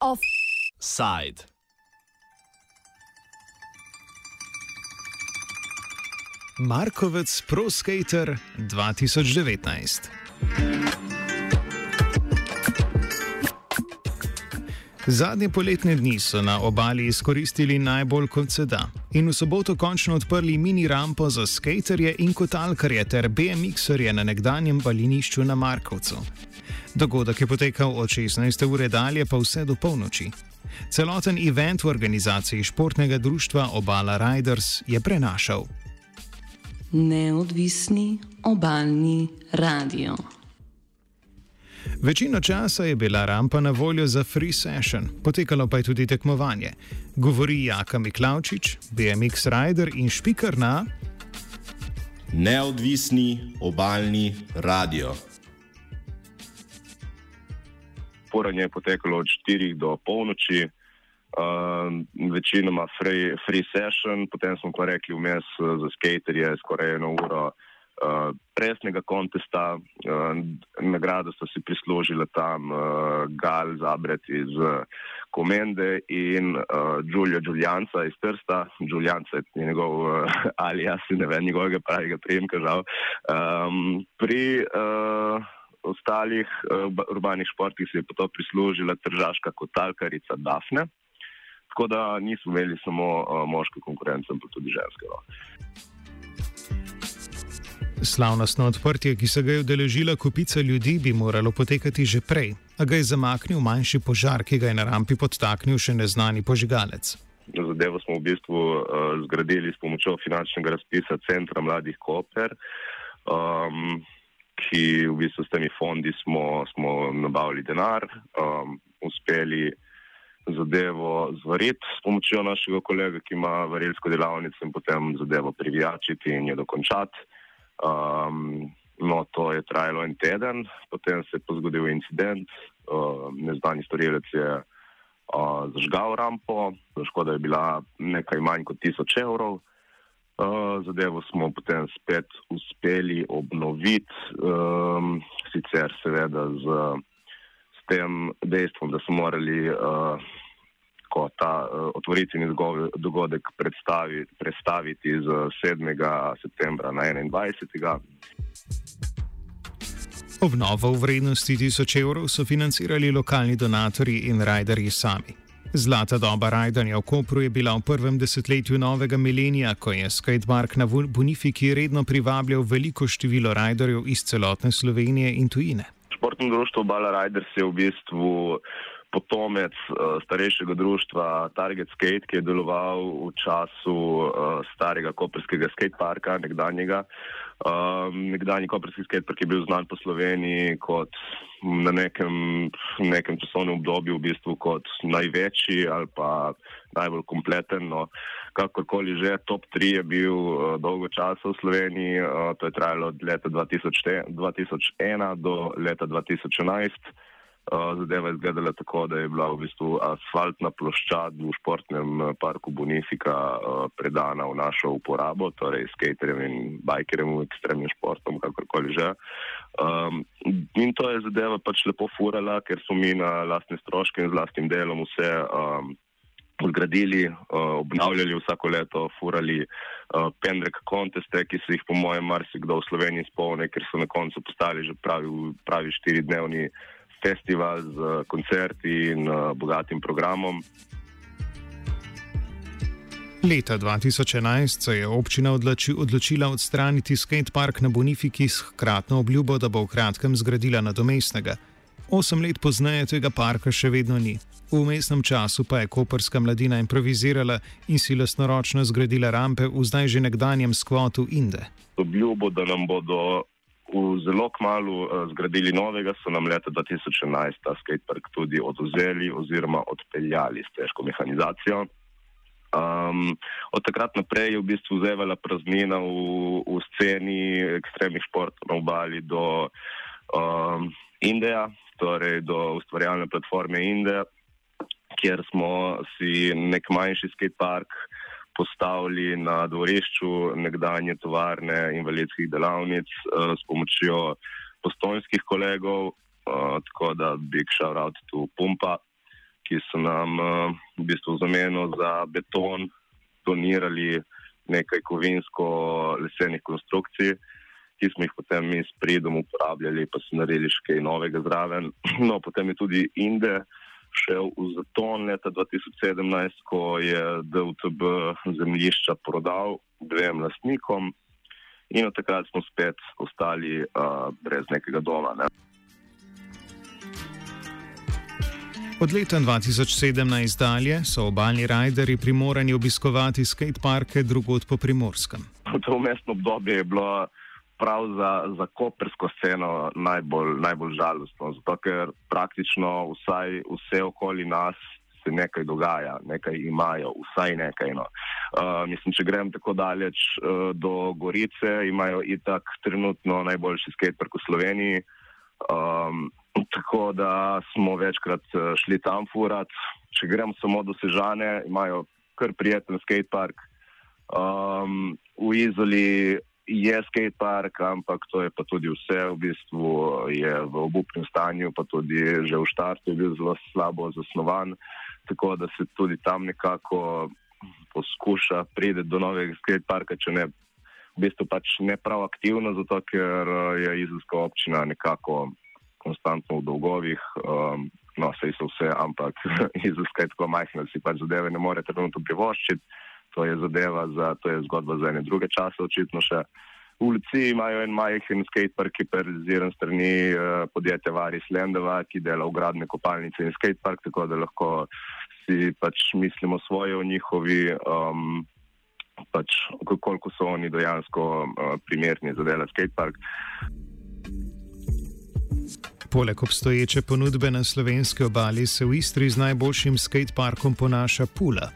Offside. Markovec Pro Skater 2019. Zadnje poletne dni so na obali izkoristili najbolj kot se da in v soboto končno odprli mini rampo za skaterje in kotalkarje ter BMX-erje na nekdanjem balinišču na Markovcu. Dogodek je potekal od 16. ure dalje pa vse do polnoči. Celoten event v organizaciji športnega društva Obala Riders je prenašal. Neodvisni obalni radio. Večino časa je bila rampa na voljo za free session, potekalo pa je tudi tekmovanje. Govori Jaka Miklavčič, BMX Rider in špiker na Neodvisni obalni radio. Poranje je potekalo od 4 do polnoči, uh, večinoma free, free session, potem smo pa rekli vmes uh, za skaterje skoraj eno uro uh, resnega kontesta. Uh, nagrado so si prislužili tam uh, Gal Zabret iz uh, Komende in uh, Giulio Giulianca iz Trsta. Giulianca je njegov uh, ali jaz ne vem njegovega pravega prijemka žal. Um, pri uh, ostalih uh, urbanih športih si je potom prislužila tržaška kotalkarica Dafne. Tako da nismo imeli samo uh, moške konkurence, ampak tudi ženske. No. Slavnostno odprtje, ki se ga je udeležila kupica ljudi, bi moralo potekati že prej, a ga je zamaknil manjši požar, ki ga je na rampi podtaknil še neznani požigalec. Zadevo smo v bistvu uh, zgradili s pomočjo finančnega razpisa Centra mladih Koper, um, ki v bistvu s temi fondi smo, smo nabavili denar, um, uspeli zadevo zvariti s pomočjo našega kolega, ki ima varilsko delavnico in potem zadevo privijačiti in jo dokončati. Um, no, to je trajalo en teden, potem se je pa zgodil incident, uh, neznani storilec je uh, zažgal rampo, škoda je bila nekaj manj kot tisoč evrov. Uh, zadevo smo potem spet uspeli obnoviti, um, sicer seveda z, z tem dejstvom, da smo morali uh, ko ta uh, otvoritveni dogodek predstaviti z 7. septembra na 21. Obnovo v vrednosti 1000 evrov so financirali lokalni donatorji in rajderji sami. Zlata doba rajdanja v Kopru je bila v prvem desetletju novega milenija, ko je skatepark na Bonifiki redno privabljal veliko število rajderjev iz celotne Slovenije in tujine. Športno društvo Bala Riders je v bistvu potomec uh, starejšega društva Target Skate, ki je deloval v času uh, starega koperskega skateparka, nekdanjega. Um, nekdanji koperski skatepark je bil znan po Sloveniji kot na nekem, nekem časovnem obdobju v bistvu kot največji ali pa najbolj kompleten. No. Kakorkoli že, top 3 je bil uh, dolgo časa v Sloveniji, uh, to je trajalo od leta 2000, 2001 do leta 2011. Eh, zadeva izgledala tako, da je bila v bistvu asfaltna ploščad v športnem eh, parku Bonifika uh, predana v našo uporabo, torej skaterjem in bikerjem v ekstremnim športom, kakorkoli že. Um, in to je zadeva pač lepo furala, ker so mi na lastne stroške in z lastnim delom vse um, zgradili, obnavljali vsako leto, furali pendrek konteste, ki se jih po mojem marsikdo v Sloveniji spomne, ker so na koncu postali že pravi, pravi štiridnevni festival z uh, koncerti in uh, bogatim programom. Leta 2011 se je občina odloči, odločila odstraniti skatepark na Bonifiki s hkratno obljubo, da bo v kratkem zgradila nadomestnega. Osem let pozneje tega parka še vedno ni. V mestnem času pa je koperska mladina improvizirala in si lasnoročno zgradila rampe v zdaj že nekdanjem skvotu Inde. Obljubo, da nam bodo zelo kmalu uh, zgradili novega, so nam leta 2011 ta skatepark tudi oduzeli oziroma odpeljali s težko mehanizacijo. Um, od takrat naprej je v bistvu zevala praznina v, v sceni ekstremnih športov na obali do um, Indeja, torej do ustvarjalne platforme Indeja, kjer smo si nek manjši skatepark postavili na dvorišču nekdanje tovarne invalidskih delavnic uh, s pomočjo postojnskih kolegov, uh, tako da Big Shout out to Pumpa, ki so nam uh, v bistvu v zameno za beton donirali nekaj kovinsko-lesenih konstrukcij, ki smo jih potem mi s pridom uporabljali, pa so naredili še kaj novega zraven. No, potem je tudi Inde šel v zaton leta 2017, ko je DUTB zemljišča prodal dvem lastnikom in od takrat smo spet ostali uh, brez nekega doma. Ne. Od leta 2017 dalje so obaljni rajderi primorani obiskovati skateparke drugod po primorskem. V to mestno obdobje je bilo prav za, za kopersko sceno najbolj, najbolj žalostno, zato ker praktično vsaj vse okoli nas se nekaj dogaja, nekaj imajo, vsaj nekaj. No. Uh, mislim, če grem tako daleč uh, do Gorice, imajo itak trenutno najboljši skatepark v Sloveniji. Um, tako da smo večkrat uh, šli tam furat. Če grem samo do Sežane, imajo kar prijeten skatepark. Um, v Izoli je skatepark, ampak to je pa tudi vse, v bistvu je v obupnem stanju, pa tudi že v štartu je bil zelo slabo zasnovan, tako da se tudi tam nekako poskuša priti do novega skateparka, če ne v bistvu pač ne prav aktivno, zato ker je izolska občina nekako konstantno v dolgovih. Um, No, sej so vse, ampak izolska je tako majhna, da si pač zadeve ne more trenutno privoščiti to je zadeva, za, to je zgodba za ene druge čase, očitno še. V ulici imajo en majhen skatepark, ki je realiziran strani uh, podjetja Varis Lendova, ki dela v gradne kopalnice in skatepark, tako da lahko si pač mislimo svoje o njihovi, um, pač koliko so oni dejansko uh, primerni za dela skatepark. Poleg obstoječe ponudbe na slovenski obali se v Istri z najboljšim skateparkom ponaša Pula.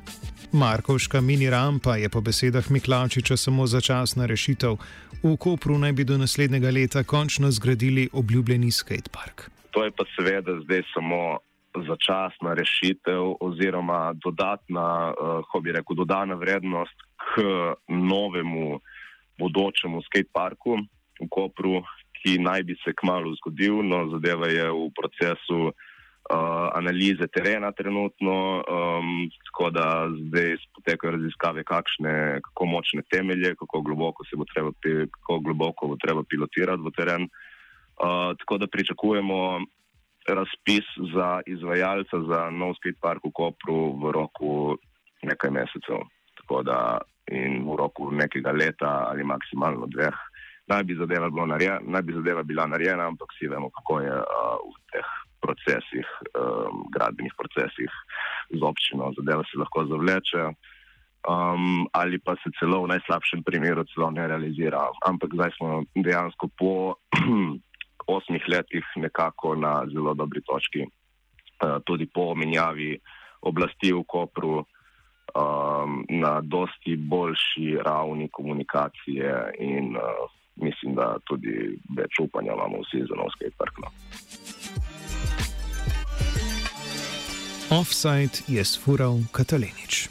Markovška mini rampa je po besedah Miklačiča samo začasna rešitev. V Kopru naj bi do naslednjega leta končno zgradili obljubljeni skatepark. To je pa seveda zdaj samo začasna rešitev oziroma dodatna, uh, bi rekel, dodana vrednost k novemu bodočemu skateparku v Kopru, ki naj bi se kmalo zgodil, no zadeva je v procesu analize terena trenutno, um, tako da zdaj potekajo raziskave, kakšne, kako močne temelje, kako globoko se bo treba, kako globoko bo treba pilotirati v teren. Uh, tako da pričakujemo razpis za izvajalca za nov skate park v Kopru v roku nekaj mesecev. Tako da in v roku nekega leta ali maksimalno dveh. Naj bi zadeva, narejena, naj bi zadeva bila narejena, ampak vsi vemo, kako je uh, v z občino, zadeva se lahko zavleče. Um, ali pa se celo v najslabšem primeru celo ne realizira. Ampak zdaj smo dejansko po osmih letih nekako na zelo dobri točki, uh, tudi po menjavi oblasti v Kopru, um, na dosti boljši ravni komunikacije in uh, mislim, da tudi več upanja imamo vsi za novski park. No. Offside je sfural Katalenič.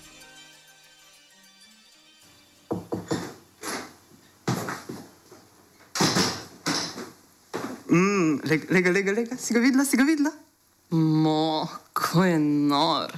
Mm, lega, lega, lega, si ga videla, si ga videla? Mo, ko je nor.